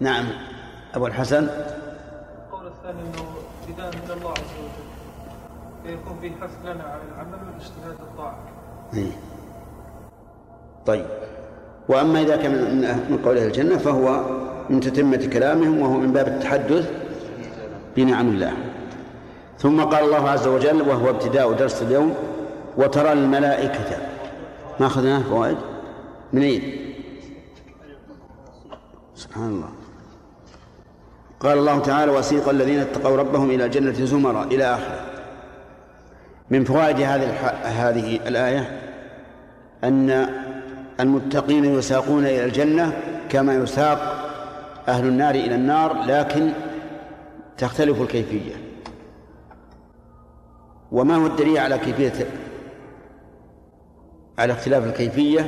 نعم. أبو الحسن. القول الثاني أنه ابتداء من الله عز وجل. فيكون فيه حث لنا على العمل والاجتهاد الطاعة. إيه. طيب. وأما إذا كان من- من قول أهل الجنة فهو من تتمة كلامهم وهو من باب التحدث بنعم الله. ثم قال الله عز وجل وهو ابتداء درس اليوم وترى الملائكة ما أخذناه فوائد؟ منين؟ سبحان الله. قال الله تعالى وسيق الذين اتقوا ربهم إلى الجنة زمرا إلى آخره من فوائد هذه. هذه الآية أن المتقين يساقون إلى الجنة كما يساق أهل النار إلى النار لكن تختلف الكيفية وما هو الدليل على كيفية على اختلاف الكيفية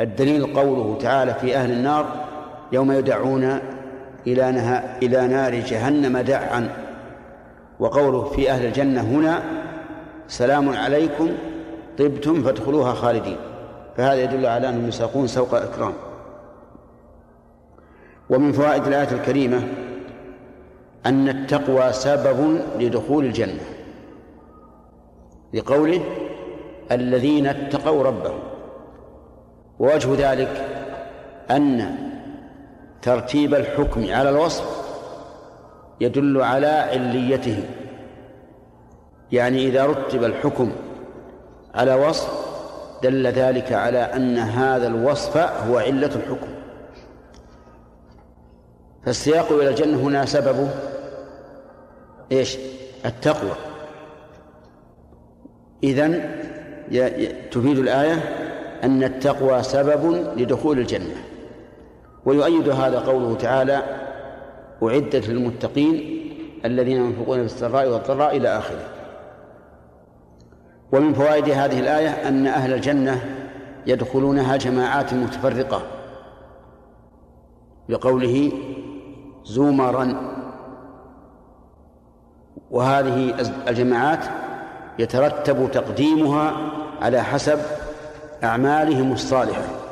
الدليل قوله تعالى في أهل النار يوم يدعون إلى نها إلى نار جهنم دعا. وقوله في أهل الجنة هنا سلام عليكم طبتم فادخلوها خالدين. فهذا يدل على أنهم يساقون سوق إكرام. ومن فوائد الآية الكريمة أن التقوى سبب لدخول الجنة. لقوله الذين اتقوا ربهم. ووجه ذلك أن ترتيب الحكم على الوصف يدل على عليته. يعني إذا رتب الحكم على وصف دل ذلك على أن هذا الوصف هو علة الحكم. فالسياق إلى الجنة هنا سببه إيش؟ التقوى. إذن تفيد الآية أن التقوى سبب لدخول الجنة. ويؤيد هذا قوله تعالى أعدت للمتقين الذين ينفقون في السراء والضراء إلى آخره. ومن فوائد هذه الآية أن أهل الجنة يدخلونها جماعات متفرقة لقوله زمرا وهذه الجماعات يترتب تقديمها على حسب أعمالهم الصالحة.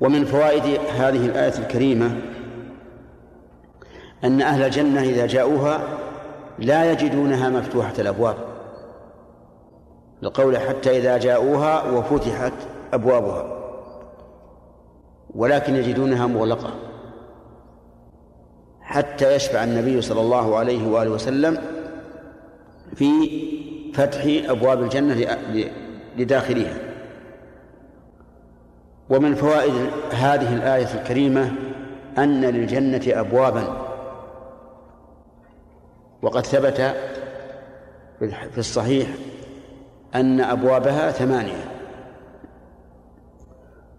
ومن فوائد هذه الآية الكريمة أن أهل الجنة إذا جاءوها لا يجدونها مفتوحة الأبواب. لقول حتى إذا جاءوها وفتحت أبوابها ولكن يجدونها مغلقة. حتى يشفع النبي صلى الله عليه وآله وسلم في فتح أبواب الجنة لداخلها. ومن فوائد هذه الآية الكريمة أن للجنة أبوابا. وقد ثبت في الصحيح أن أبوابها ثمانية.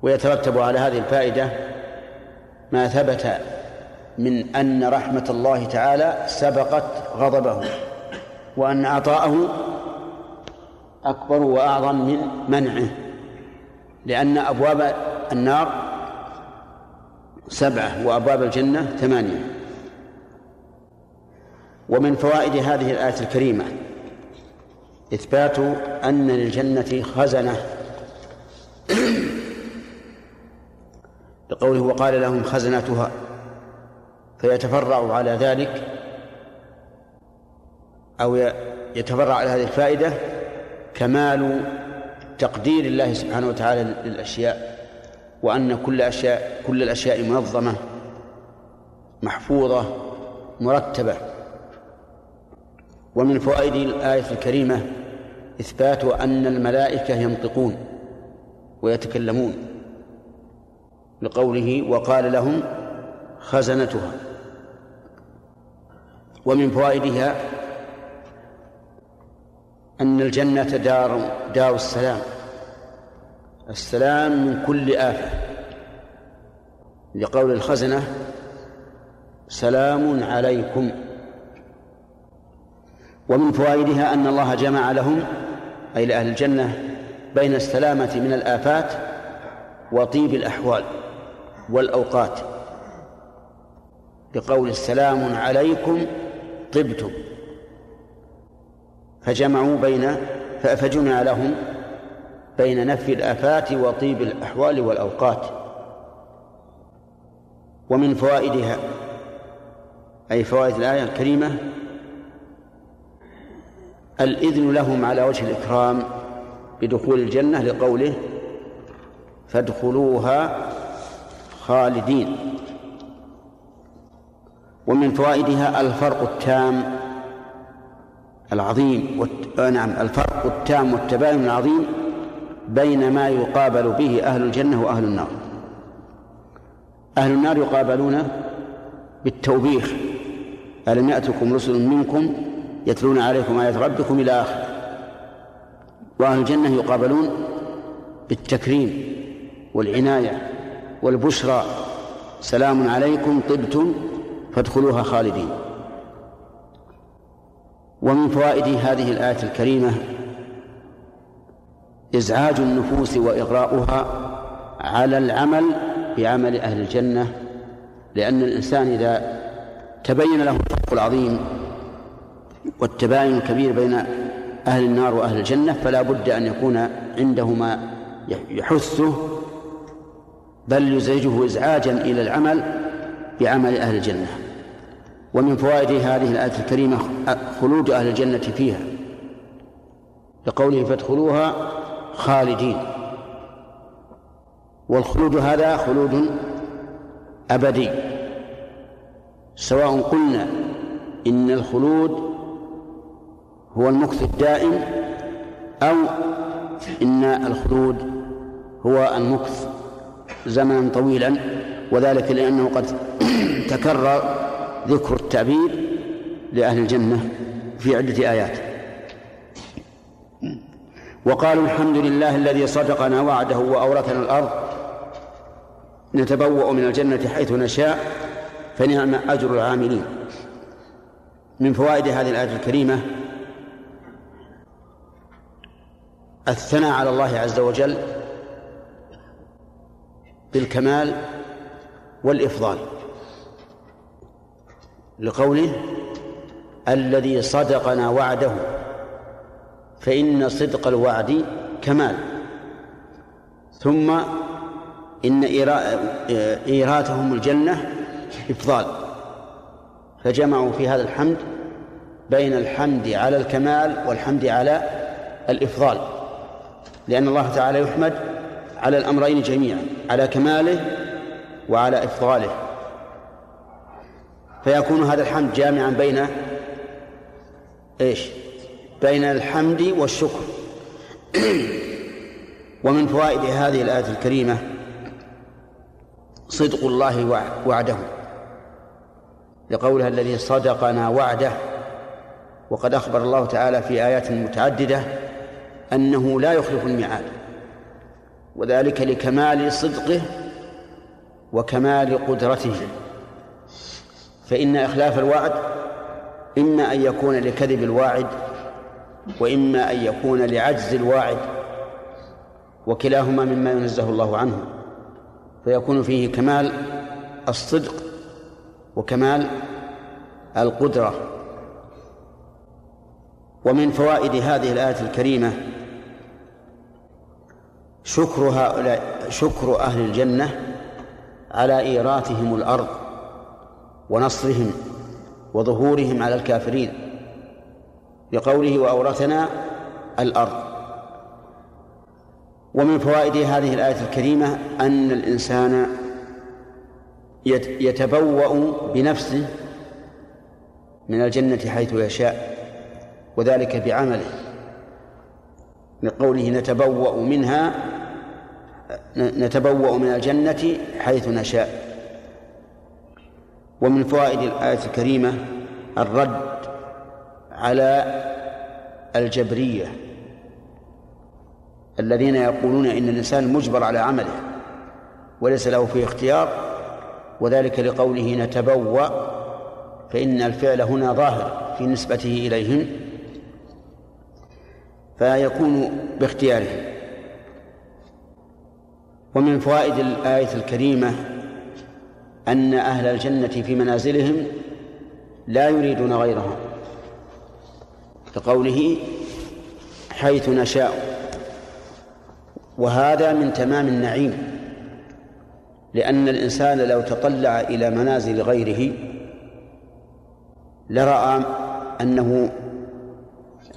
ويترتب على هذه الفائدة ما ثبت من أن رحمة الله تعالى سبقت غضبه وأن عطاءه أكبر وأعظم من منعه. لأن أبواب النار سبعة وأبواب الجنة ثمانية. ومن فوائد هذه الآية الكريمة إثبات أن للجنة خزنة. لقوله وقال لهم خزنتها فيتفرع على ذلك أو يتفرع على هذه الفائدة كمال تقدير الله سبحانه وتعالى للأشياء وأن كل أشياء كل الأشياء منظمة محفوظة مرتبة. ومن فوائد الآية الكريمة إثبات أن الملائكة ينطقون ويتكلمون لقوله وقال لهم خزنتها. ومن فوائدها أن الجنة دار دار السلام. السلام من كل آفة. لقول الخزنة سلام عليكم. ومن فوائدها أن الله جمع لهم أي لأهل الجنة بين السلامة من الآفات وطيب الأحوال والأوقات. بقول السلام عليكم طبتم. فجمعوا بين فجمع لهم بين نفي الآفات وطيب الأحوال والأوقات ومن فوائدها أي فوائد الآية الكريمة الإذن لهم على وجه الإكرام بدخول الجنة لقوله فادخلوها خالدين ومن فوائدها الفرق التام العظيم والت... آه نعم الفرق التام والتباين العظيم بين ما يقابل به أهل الجنة وأهل النار. أهل النار يقابلون بالتوبيخ. ألم يأتكم رسل منكم يتلون عليكم آيات ربكم إلى آخر. وأهل الجنة يقابلون بالتكريم والعناية والبشرى. سلام عليكم طبتم فادخلوها خالدين. ومن فوائد هذه الآية الكريمة إزعاج النفوس وإغراؤها على العمل بعمل أهل الجنة لأن الإنسان إذا تبين له الفرق العظيم والتباين الكبير بين أهل النار وأهل الجنة فلا بد أن يكون عنده ما يحثه بل يزعجه إزعاجا إلى العمل بعمل أهل الجنة. ومن فوائد هذه الآية الكريمة خلود أهل الجنة فيها لقوله فادخلوها خالدين. والخلود هذا خلود أبدي. سواء قلنا إن الخلود هو المكث الدائم أو إن الخلود هو المكث زمنا طويلا وذلك لأنه قد تكرر ذكر التعبير لأهل الجنة في عدة آيات. وقالوا الحمد لله الذي صدقنا وعده وأورثنا الأرض. نتبوأ من الجنة حيث نشاء فنعم أجر العاملين. من فوائد هذه الآية الكريمة الثناء على الله عز وجل بالكمال والإفضال. لقوله الذي صدقنا وعده فإن صدق الوعد كمال. ثم إن إيراتهم الجنة إفضال. فجمعوا في هذا الحمد بين الحمد على الكمال والحمد على الإفضال. لأن الله تعالى يحمد على الأمرين جميعا على كماله وعلى إفضاله. فيكون هذا الحمد جامعا بين إيش؟ بين الحمد والشكر. ومن فوائد هذه الآية الكريمة صدق الله وعده. لقولها الذي صدقنا وعده. وقد أخبر الله تعالى في آيات متعددة أنه لا يخلف الميعاد. وذلك لكمال صدقه وكمال قدرته. فإن إخلاف الوعد إما أن يكون لكذب الواعد وإما أن يكون لعجز الواعد وكلاهما مما ينزه الله عنه فيكون فيه كمال الصدق وكمال القدرة. ومن فوائد هذه الآية الكريمة شكر هؤلاء شكر أهل الجنة على إيراثهم الأرض ونصرهم وظهورهم على الكافرين. لقوله وأورثنا الأرض. ومن فوائد هذه الآية الكريمة أن الإنسان يتبوأ بنفسه من الجنة حيث يشاء وذلك بعمله. لقوله نتبوأ منها نتبوأ من الجنة حيث نشاء. ومن فوائد الآية الكريمة الرد على الجبرية الذين يقولون إن الإنسان مجبر على عمله وليس له فيه اختيار وذلك لقوله نتبوأ فإن الفعل هنا ظاهر في نسبته إليهم فيكون باختيارهم ومن فوائد الآية الكريمة أن أهل الجنة في منازلهم لا يريدون غيرها كقوله حيث نشاء. وهذا من تمام النعيم لأن الإنسان لو تطلع إلى منازل غيره لرأى أنه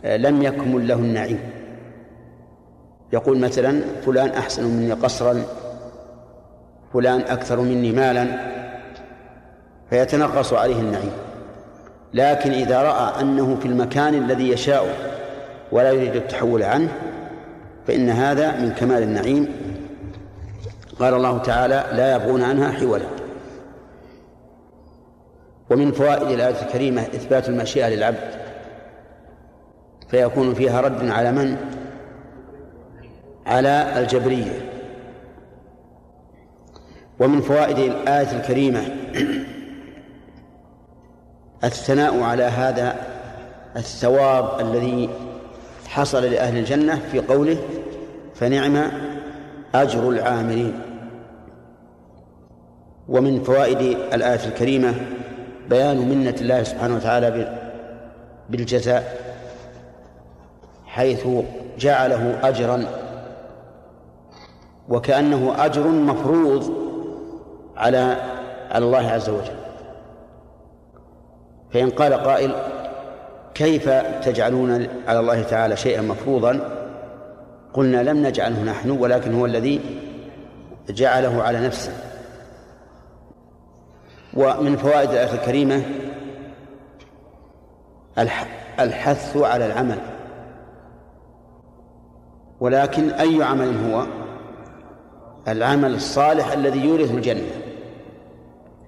لم يكمل له النعيم. يقول مثلا فلان أحسن مني قصرا فلان أكثر مني مالا فيتنقص عليه النعيم. لكن إذا رأى أنه في المكان الذي يشاء ولا يريد التحول عنه فإن هذا من كمال النعيم. قال الله تعالى لا يبغون عنها حولا. ومن فوائد الآية الكريمة إثبات المشيئة للعبد فيكون فيها رد على من؟ على الجبرية. ومن فوائد الآية الكريمة الثناء على هذا الثواب الذي حصل لأهل الجنة في قوله فنعم أجر العاملين. ومن فوائد الآية الكريمة بيان منة الله سبحانه وتعالى بالجزاء حيث جعله أجرا وكأنه أجر مفروض على على الله عز وجل. فإن قال قائل كيف تجعلون على الله تعالى شيئا مفروضا؟ قلنا لم نجعله نحن ولكن هو الذي جعله على نفسه. ومن فوائد الآية الكريمة الحث على العمل. ولكن أي عمل هو؟ العمل الصالح الذي يورث الجنة.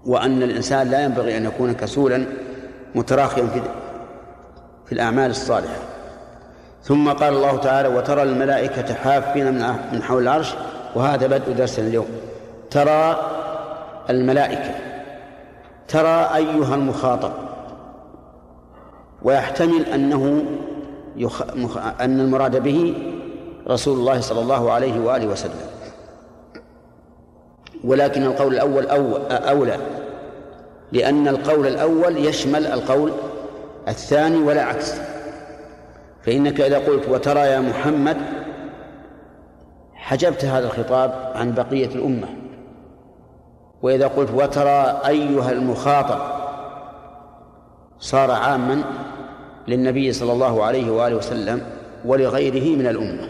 وأن الإنسان لا ينبغي أن يكون كسولا متراخيا في في الأعمال الصالحة. ثم قال الله تعالى وترى الملائكة حافين من حول العرش وهذا بدء درسنا اليوم. ترى الملائكة ترى أيها المخاطب. ويحتمل أنه يخ... مخ... أن المراد به رسول الله صلى الله عليه وآله وسلم. ولكن القول الأول أو أولى. لأن القول الأول يشمل القول الثاني ولا عكس. فإنك إذا قلت وترى يا محمد حجبت هذا الخطاب عن بقية الأمة. وإذا قلت وترى أيها المخاطب صار عاما للنبي صلى الله عليه وآله وسلم ولغيره من الأمة.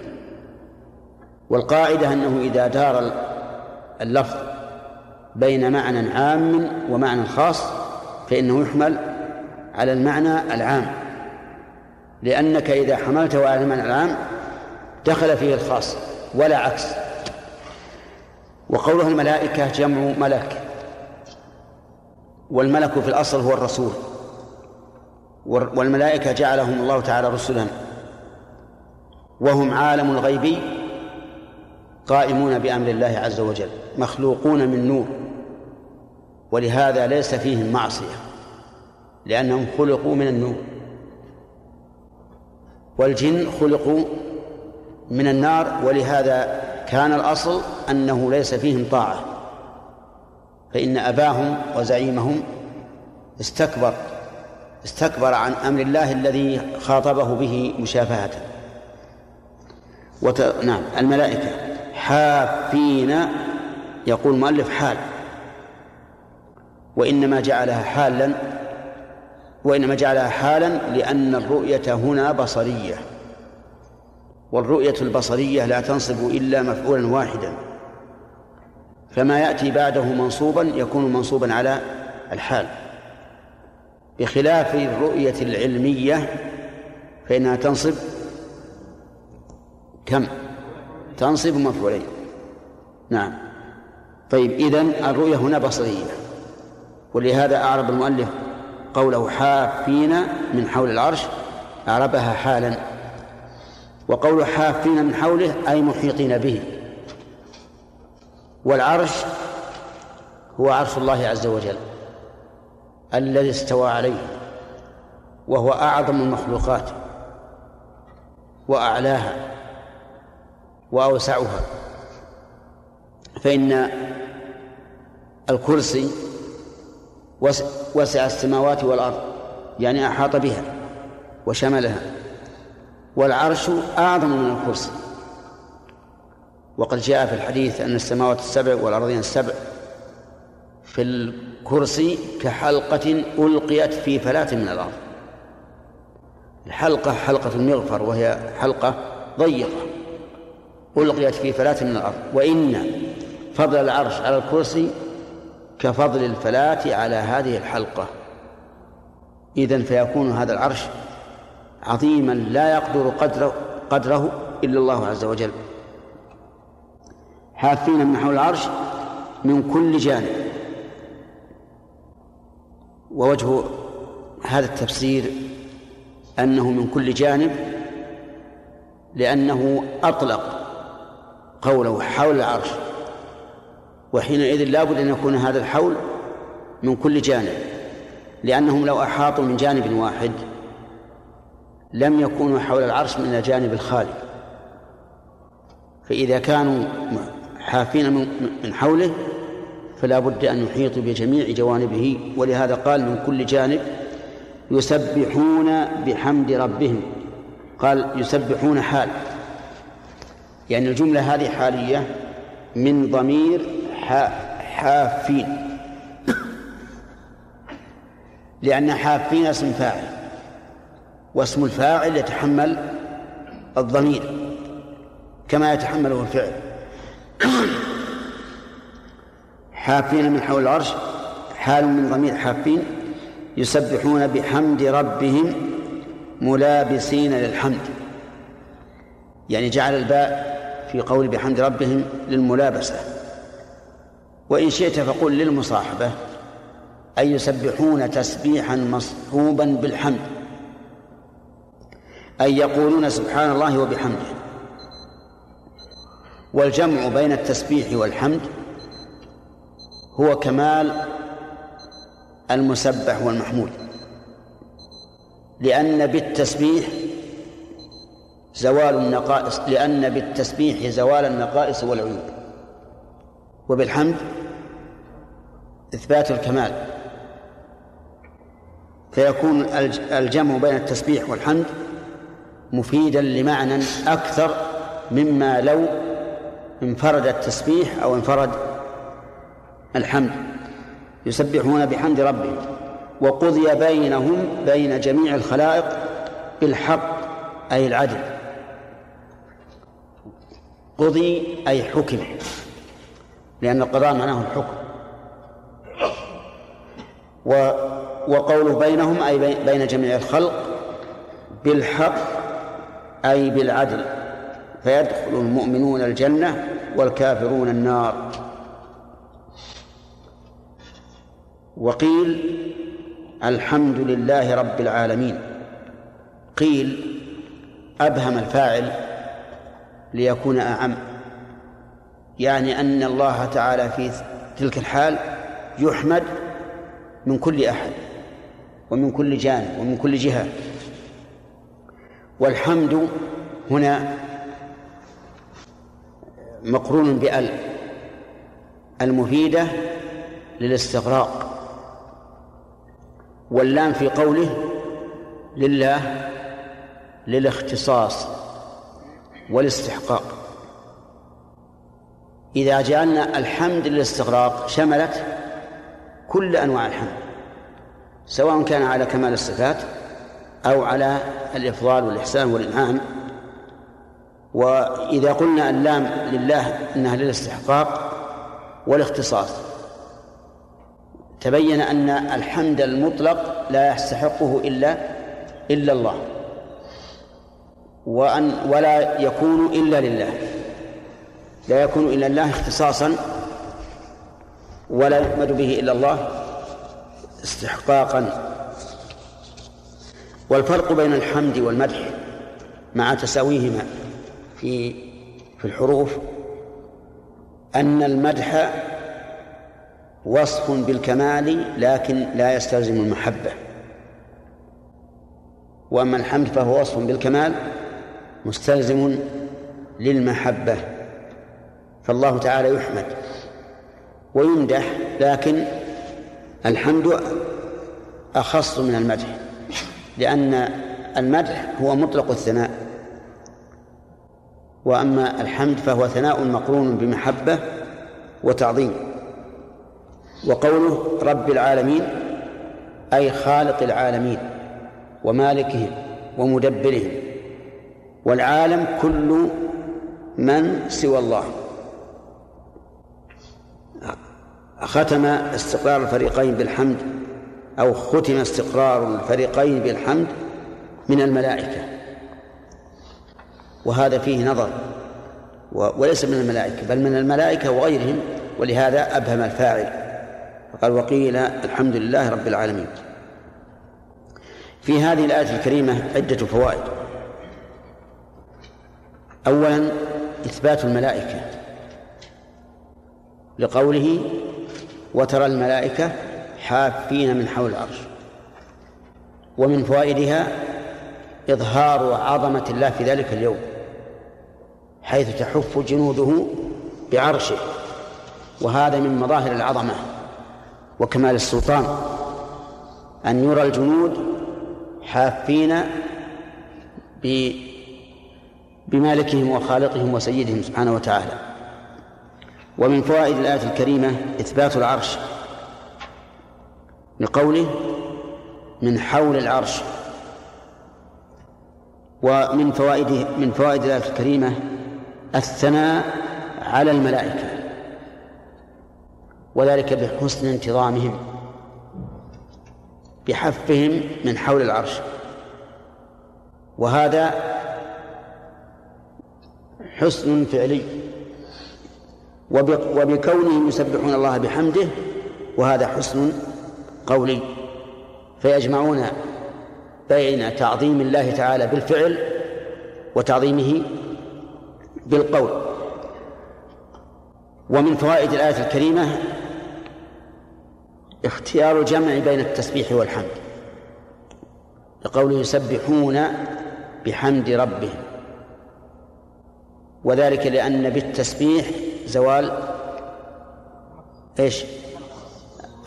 والقاعدة أنه إذا دار اللفظ بين معنى عام ومعنى خاص فإنه يحمل على المعنى العام. لأنك إذا حملته على المعنى العام دخل فيه الخاص ولا عكس. وقوله الملائكة جمع ملك والملك في الأصل هو الرسول. والملائكة جعلهم الله تعالى رسلا. وهم عالم الغيب قائمون بأمر الله عز وجل مخلوقون من نور. ولهذا ليس فيهم معصية لأنهم خلقوا من النور. والجن خلقوا من النار ولهذا كان الأصل أنه ليس فيهم طاعة. فإن أباهم وزعيمهم استكبر استكبر عن أمر الله الذي خاطبه به مشافهة. وت... نعم الملائكة حافين يقول المؤلف حال. وإنما جعلها حالا وإنما جعلها حالا لأن الرؤية هنا بصرية. والرؤية البصرية لا تنصب إلا مفعولا واحدا. فما يأتي بعده منصوبا يكون منصوبا على الحال. بخلاف الرؤية العلمية فإنها تنصب كم؟ تنصب مفعولين. نعم. طيب إذن الرؤية هنا بصرية. ولهذا أعرب المؤلف قوله حافين من حول العرش أعربها حالا. وقول حافين من حوله أي محيطين به. والعرش هو عرش الله عز وجل الذي استوى عليه وهو أعظم المخلوقات وأعلاها وأوسعها. فإن الكرسي وسع السماوات والأرض يعني أحاط بها وشملها. والعرش أعظم من الكرسي. وقد جاء في الحديث أن السماوات السبع والأرضين السبع في الكرسي كحلقة ألقيت في فلاة من الأرض. الحلقة حلقة المغفر وهي حلقة ضيقة. ألقيت في فلاة من الأرض. وإن فضل العرش على الكرسي كفضل الفلاة على هذه الحلقة. إذن فيكون هذا العرش عظيما لا يقدر قدره, قدره إلا الله عز وجل. حافين من حول العرش من كل جانب. ووجه هذا التفسير أنه من كل جانب لأنه أطلق قوله حول العرش. وحينئذ لابد أن يكون هذا الحول من كل جانب لأنهم لو أحاطوا من جانب واحد لم يكونوا حول العرش من الجانب الخالي. فإذا كانوا حافين من حوله فلا بد أن يحيطوا بجميع جوانبه ولهذا قال من كل جانب يسبحون بحمد ربهم. قال يسبحون حال يعني الجملة هذه حالية من ضمير حافين. لأن حافين اسم فاعل واسم الفاعل يتحمل الضمير كما يتحمله الفعل. حافين من حول العرش حال من ضمير حافين يسبحون بحمد ربهم ملابسين للحمد. يعني جعل الباء في قول بحمد ربهم للملابسة. وإن شئت فقل للمصاحبة أي يسبحون تسبيحا مصحوبا بالحمد أي يقولون سبحان الله وبحمده. والجمع بين التسبيح والحمد هو كمال المسبح والمحمود لأن بالتسبيح زوال النقائص لأن بالتسبيح زوال النقائص والعيوب. وبالحمد إثبات الكمال فيكون الجمع بين التسبيح والحمد مفيدا لمعنى أكثر مما لو انفرد التسبيح أو انفرد الحمد. يسبحون بحمد ربهم وقضي بينهم بين جميع الخلائق بالحق أي العدل. قضي أي حكم. لأن القضاء معناه الحكم. و وقوله بينهم أي بين جميع الخلق بالحق أي بالعدل. فيدخل المؤمنون الجنة والكافرون النار. وقيل الحمد لله رب العالمين. قيل أبهم الفاعل ليكون أعم. يعني أن الله تعالى في تلك الحال يحمد من كل أحد ومن كل جانب ومن كل جهة. والحمد هنا مقرون بأل المفيدة للاستغراق واللام في قوله لله للاختصاص والاستحقاق. إذا جعلنا الحمد للاستغراق شملت كل أنواع الحمد سواء كان على كمال الصفات أو على الإفضال والإحسان والإنعام. وإذا قلنا اللام لله إنها للاستحقاق والاختصاص تبين أن الحمد المطلق لا يستحقه إلا إلا الله وأن ولا يكون إلا لله. لا يكون إلا الله اختصاصا ولا يحمد به إلا الله استحقاقا. والفرق بين الحمد والمدح مع تساويهما في في الحروف أن المدح وصف بالكمال لكن لا يستلزم المحبة. وأما الحمد فهو وصف بالكمال مستلزم للمحبة. فالله تعالى يحمد ويمدح لكن الحمد أخص من المدح لأن المدح هو مطلق الثناء وأما الحمد فهو ثناء مقرون بمحبة وتعظيم وقوله رب العالمين أي خالق العالمين ومالكهم ومدبرهم والعالم كل من سوى الله. ختم استقرار الفريقين بالحمد أو ختم استقرار الفريقين بالحمد من الملائكة. وهذا فيه نظر وليس من الملائكة بل من الملائكة وغيرهم ولهذا أبهم الفاعل. فقال وقيل الحمد لله رب العالمين. في هذه الآية الكريمة عدة فوائد. أولا إثبات الملائكة لقوله وترى الملائكة حافين من حول العرش. ومن فوائدها إظهار عظمة الله في ذلك اليوم حيث تحف جنوده بعرشه وهذا من مظاهر العظمة. وكمال السلطان أن يرى الجنود حافين بمالكهم وخالقهم وسيدهم سبحانه وتعالى. ومن فوائد الآية الكريمة إثبات العرش لقوله من حول العرش ومن فوائد من فوائد الآية الكريمة الثناء على الملائكة وذلك بحسن انتظامهم بحفهم من حول العرش. وهذا حسن فعلي. وبكونهم يسبحون الله بحمده وهذا حسن قولي. فيجمعون بين تعظيم الله تعالى بالفعل وتعظيمه بالقول. ومن فوائد الآية الكريمة اختيار الجمع بين التسبيح والحمد. لقوله يسبحون بحمد ربهم. وذلك لأن بالتسبيح زوال إيش؟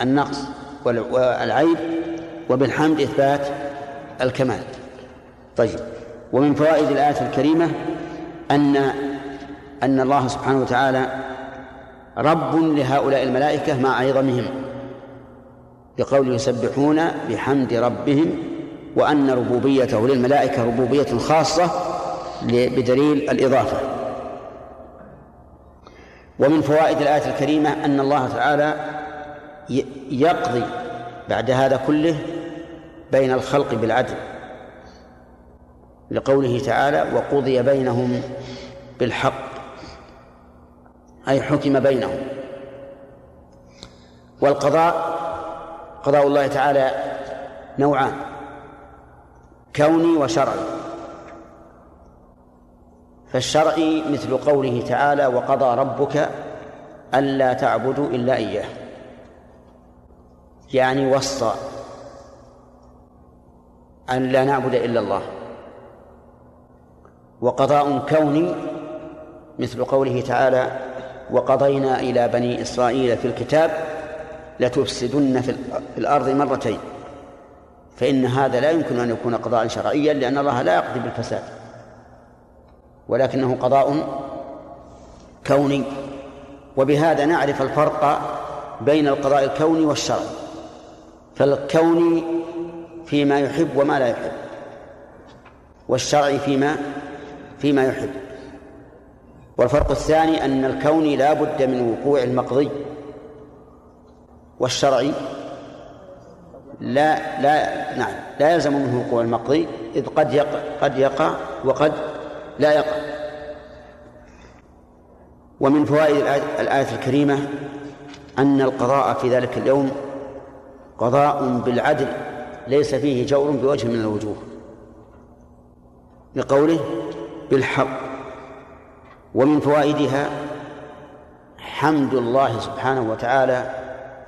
النقص والعيب وبالحمد إثبات الكمال طيب ومن فوائد الآية الكريمة أن أن الله سبحانه وتعالى رب لهؤلاء الملائكة مع عظمهم بقول يسبحون بحمد ربهم وأن ربوبيته للملائكة ربوبية خاصة بدليل الإضافة ومن فوائد الآية الكريمة أن الله تعالى يقضي بعد هذا كله بين الخلق بالعدل لقوله تعالى وقضي بينهم بالحق أي حكم بينهم. والقضاء قضاء الله تعالى نوعان كوني وشرعي. فالشرعي مثل قوله تعالى وقضى ربك ألا تعبدوا إلا إياه. يعني وصى أن لا نعبد إلا الله. وقضاء كوني مثل قوله تعالى وقضينا إلى بني إسرائيل في الكتاب لتفسدن في الأرض مرتين. فإن هذا لا يمكن أن يكون قضاء شرعيا لأن الله لا يقضي بالفساد. ولكنه قضاء كوني. وبهذا نعرف الفرق بين القضاء الكوني والشرعي. فالكوني فيما يحب وما لا يحب والشرعي فيما فيما يحب. والفرق الثاني أن الكوني لا بد من وقوع المقضي والشرعي لا لا نعم لا يلزم منه وقوع المقضي إذ قد يقع قد يقع وقد لا يقع. ومن فوائد الآية الكريمة أن القضاء في ذلك اليوم قضاء بالعدل ليس فيه جور بوجه من الوجوه. لقوله بالحق. ومن فوائدها حمد الله سبحانه وتعالى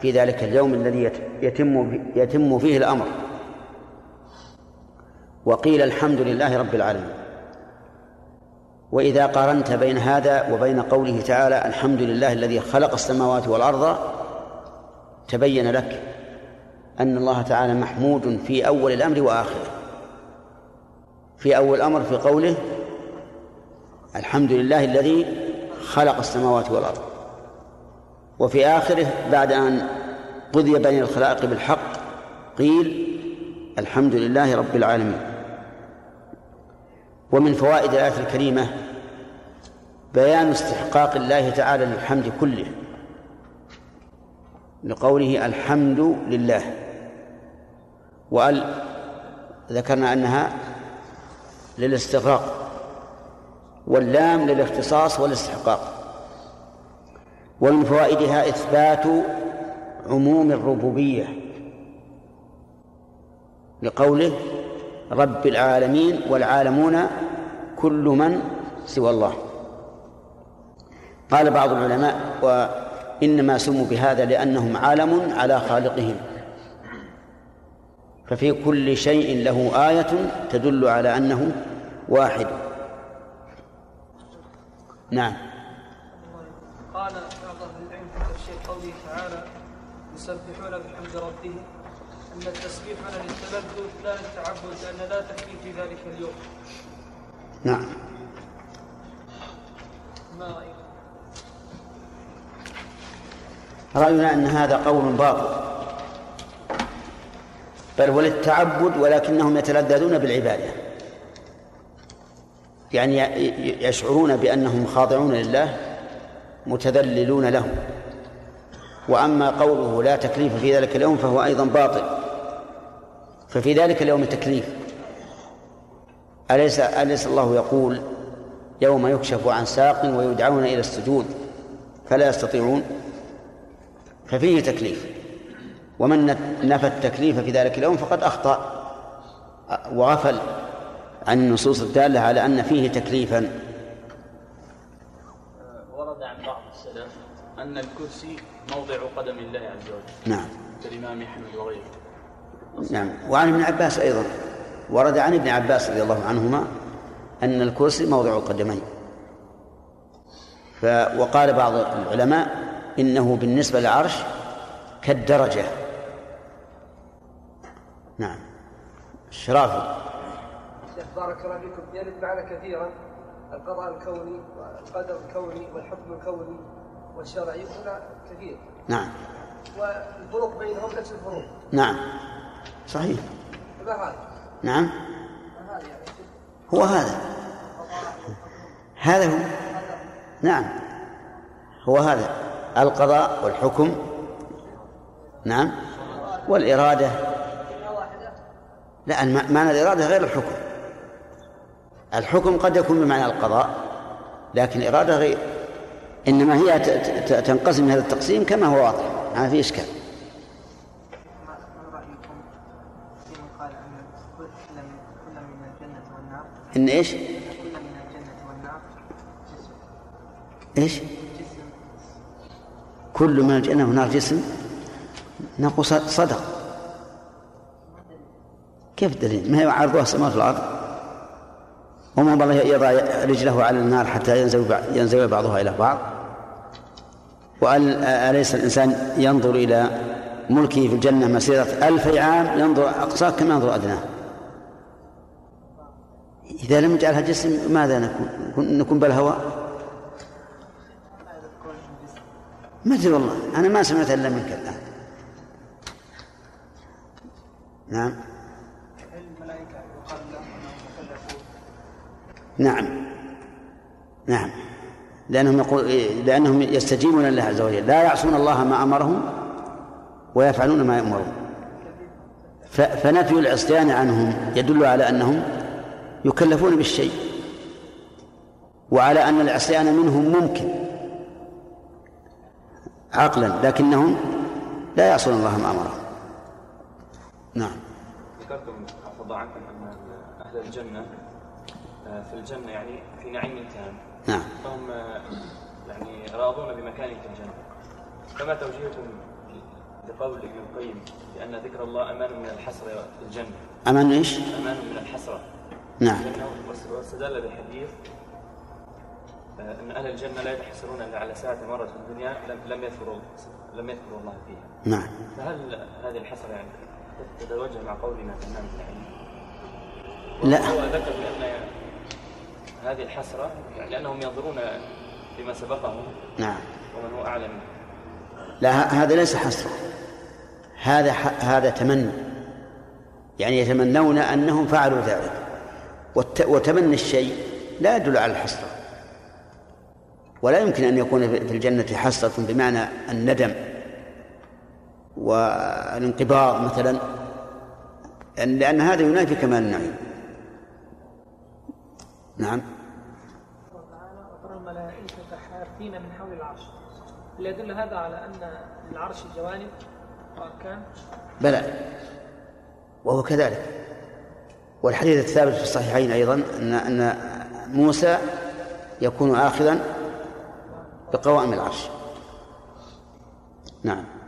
في ذلك اليوم الذي يتم يتم فيه الأمر. وقيل الحمد لله رب العالمين. وإذا قارنت بين هذا وبين قوله تعالى الحمد لله الذي خلق السماوات والأرض تبين لك أن الله تعالى محمود في أول الأمر وآخره. في أول الأمر في قوله الحمد لله الذي خلق السماوات والأرض. وفي آخره بعد أن قضي بين الخلائق بالحق قيل الحمد لله رب العالمين. ومن فوائد الآية الكريمة بيان استحقاق الله تعالى للحمد كله لقوله الحمد لله. وأل ذكرنا أنها للاستغراق واللام للاختصاص والاستحقاق. ومن فوائدها إثبات عموم الربوبية لقوله رب العالمين والعالمون كل من سوى الله. قال بعض العلماء وإنما سموا بهذا لأنهم عالم على خالقهم. ففي كل شيء له آية تدل على أنه واحد. نعم. قال بعض أهل العلم في تفسير قوله تعالى يسبحون بحمد ربهم ان التسبيح على للتلذذ لا للتعبد لأن لا تكفي في ذلك اليوم. نعم. ما رايك؟ رأينا أن هذا قول باطل. بل وللتعبد ولكنهم يتلذذون بالعبادة. يعني يشعرون بأنهم خاضعون لله متذللون له. وأما قوله لا تكليف في ذلك اليوم فهو أيضا باطل. ففي ذلك اليوم تكليف أليس أليس الله يقول يوم يكشف عن ساق ويدعون إلى السجود فلا يستطيعون؟ ففيه تكليف. ومن نفى التكليف في ذلك اليوم فقد أخطأ وغفل عن النصوص الدالة على أن فيه تكليفا. ورد عن بعض السلف أن الكرسي موضع قدم الله عز وجل. نعم. كالإمام أحمد وغيره. نعم. وعن ابن عباس أيضا. ورد عن ابن عباس رضي الله عنهما أن الكرسي موضع القدمين. ف وقال بعض العلماء إنه بالنسبة للعرش كالدرجة. نعم. الشرافي شيخ بارك الله فيكم. يرد معنا كثيرا القضاء الكوني والقدر الكوني والحكم الكوني والشرعي هنا كثير. نعم. والفروق بينهم نفس الفروق. نعم. صحيح؟ نعم؟ هو هذا. هذا هو. نعم. هو هذا. القضاء والحكم. نعم. والإرادة. لا معنى الإرادة غير الحكم. الحكم قد يكون بمعنى القضاء لكن الإرادة غير. إنما هي تنقسم هذا التقسيم كما هو واضح. ما في إشكال. إن إيش؟ إيش؟ كل من الجنة والنار جسم نقول ص- صدق. كيف الدليل ما هي عرضها السماء في الأرض؟ وما الله يضع رجله على النار حتى ينزوي بع- ينزوي بعضها إلى بعض؟ وأل أليس الإنسان ينظر إلى ملكه في الجنة مسيرة ألف عام ينظر أقصاه كما ينظر أدناه؟ إذا لم نجعلها جسم ماذا نكون؟ نكون- بالهواء ما أدري والله أنا ما سمعت إلا منك الآن. نعم. نعم. نعم. لأنهم يقول لأنهم يستجيبون لله عز وجل. لا يعصون الله ما أمرهم ويفعلون ما يأمرون. ف- فنفي العصيان عنهم يدل على أنهم يكلفون بالشيء. وعلى أن العصيان منهم ممكن. عقلا لكنهم لا يعصون الله ما أمرهم. نعم. ذكرتم عفوا عنكم أن أهل الجنة آه، في الجنة يعني في نعيم تام نعم. فهم آه، يعني راضون بمكانهم في الجنة. فما توجيهكم لقول ابن القيم بأن ذكر الله أمان من الحسرة في الجنة؟ أمان إيش؟ أمان من الحسرة. نعم. واستدل بحديث آه، أن أهل الجنة لا يتحسرون إلا على ساعة مرت في الدنيا لم لم يذكروا لم يذكروا الله فيها. نعم. فهل هذه الحسرة يعني تتوجه مع قولنا في النعيم؟ لا. هو ذكر بأن هذه الحسرة يعني لأنهم ينظرون فيما سبقهم نعم. ومن هو أعلم. لا هذا ليس حسرة. هذا هذا تمني. يعني يتمنون أنهم فعلوا ذلك. وتمني الشيء لا يدل على الحسرة. ولا يمكن أن يكون في الجنة حسرة بمعنى الندم والانقباض مثلا لأن هذا ينافي كمال النعيم نعم. وترى الملائكة حافين من حول العرش. هل يدل هذا على أن العرش جوانب وأركان؟ بلى. وهو كذلك. والحديث الثابت في الصحيحين أيضا أن أن موسى يكون آخذا بقوائم العرش. نعم.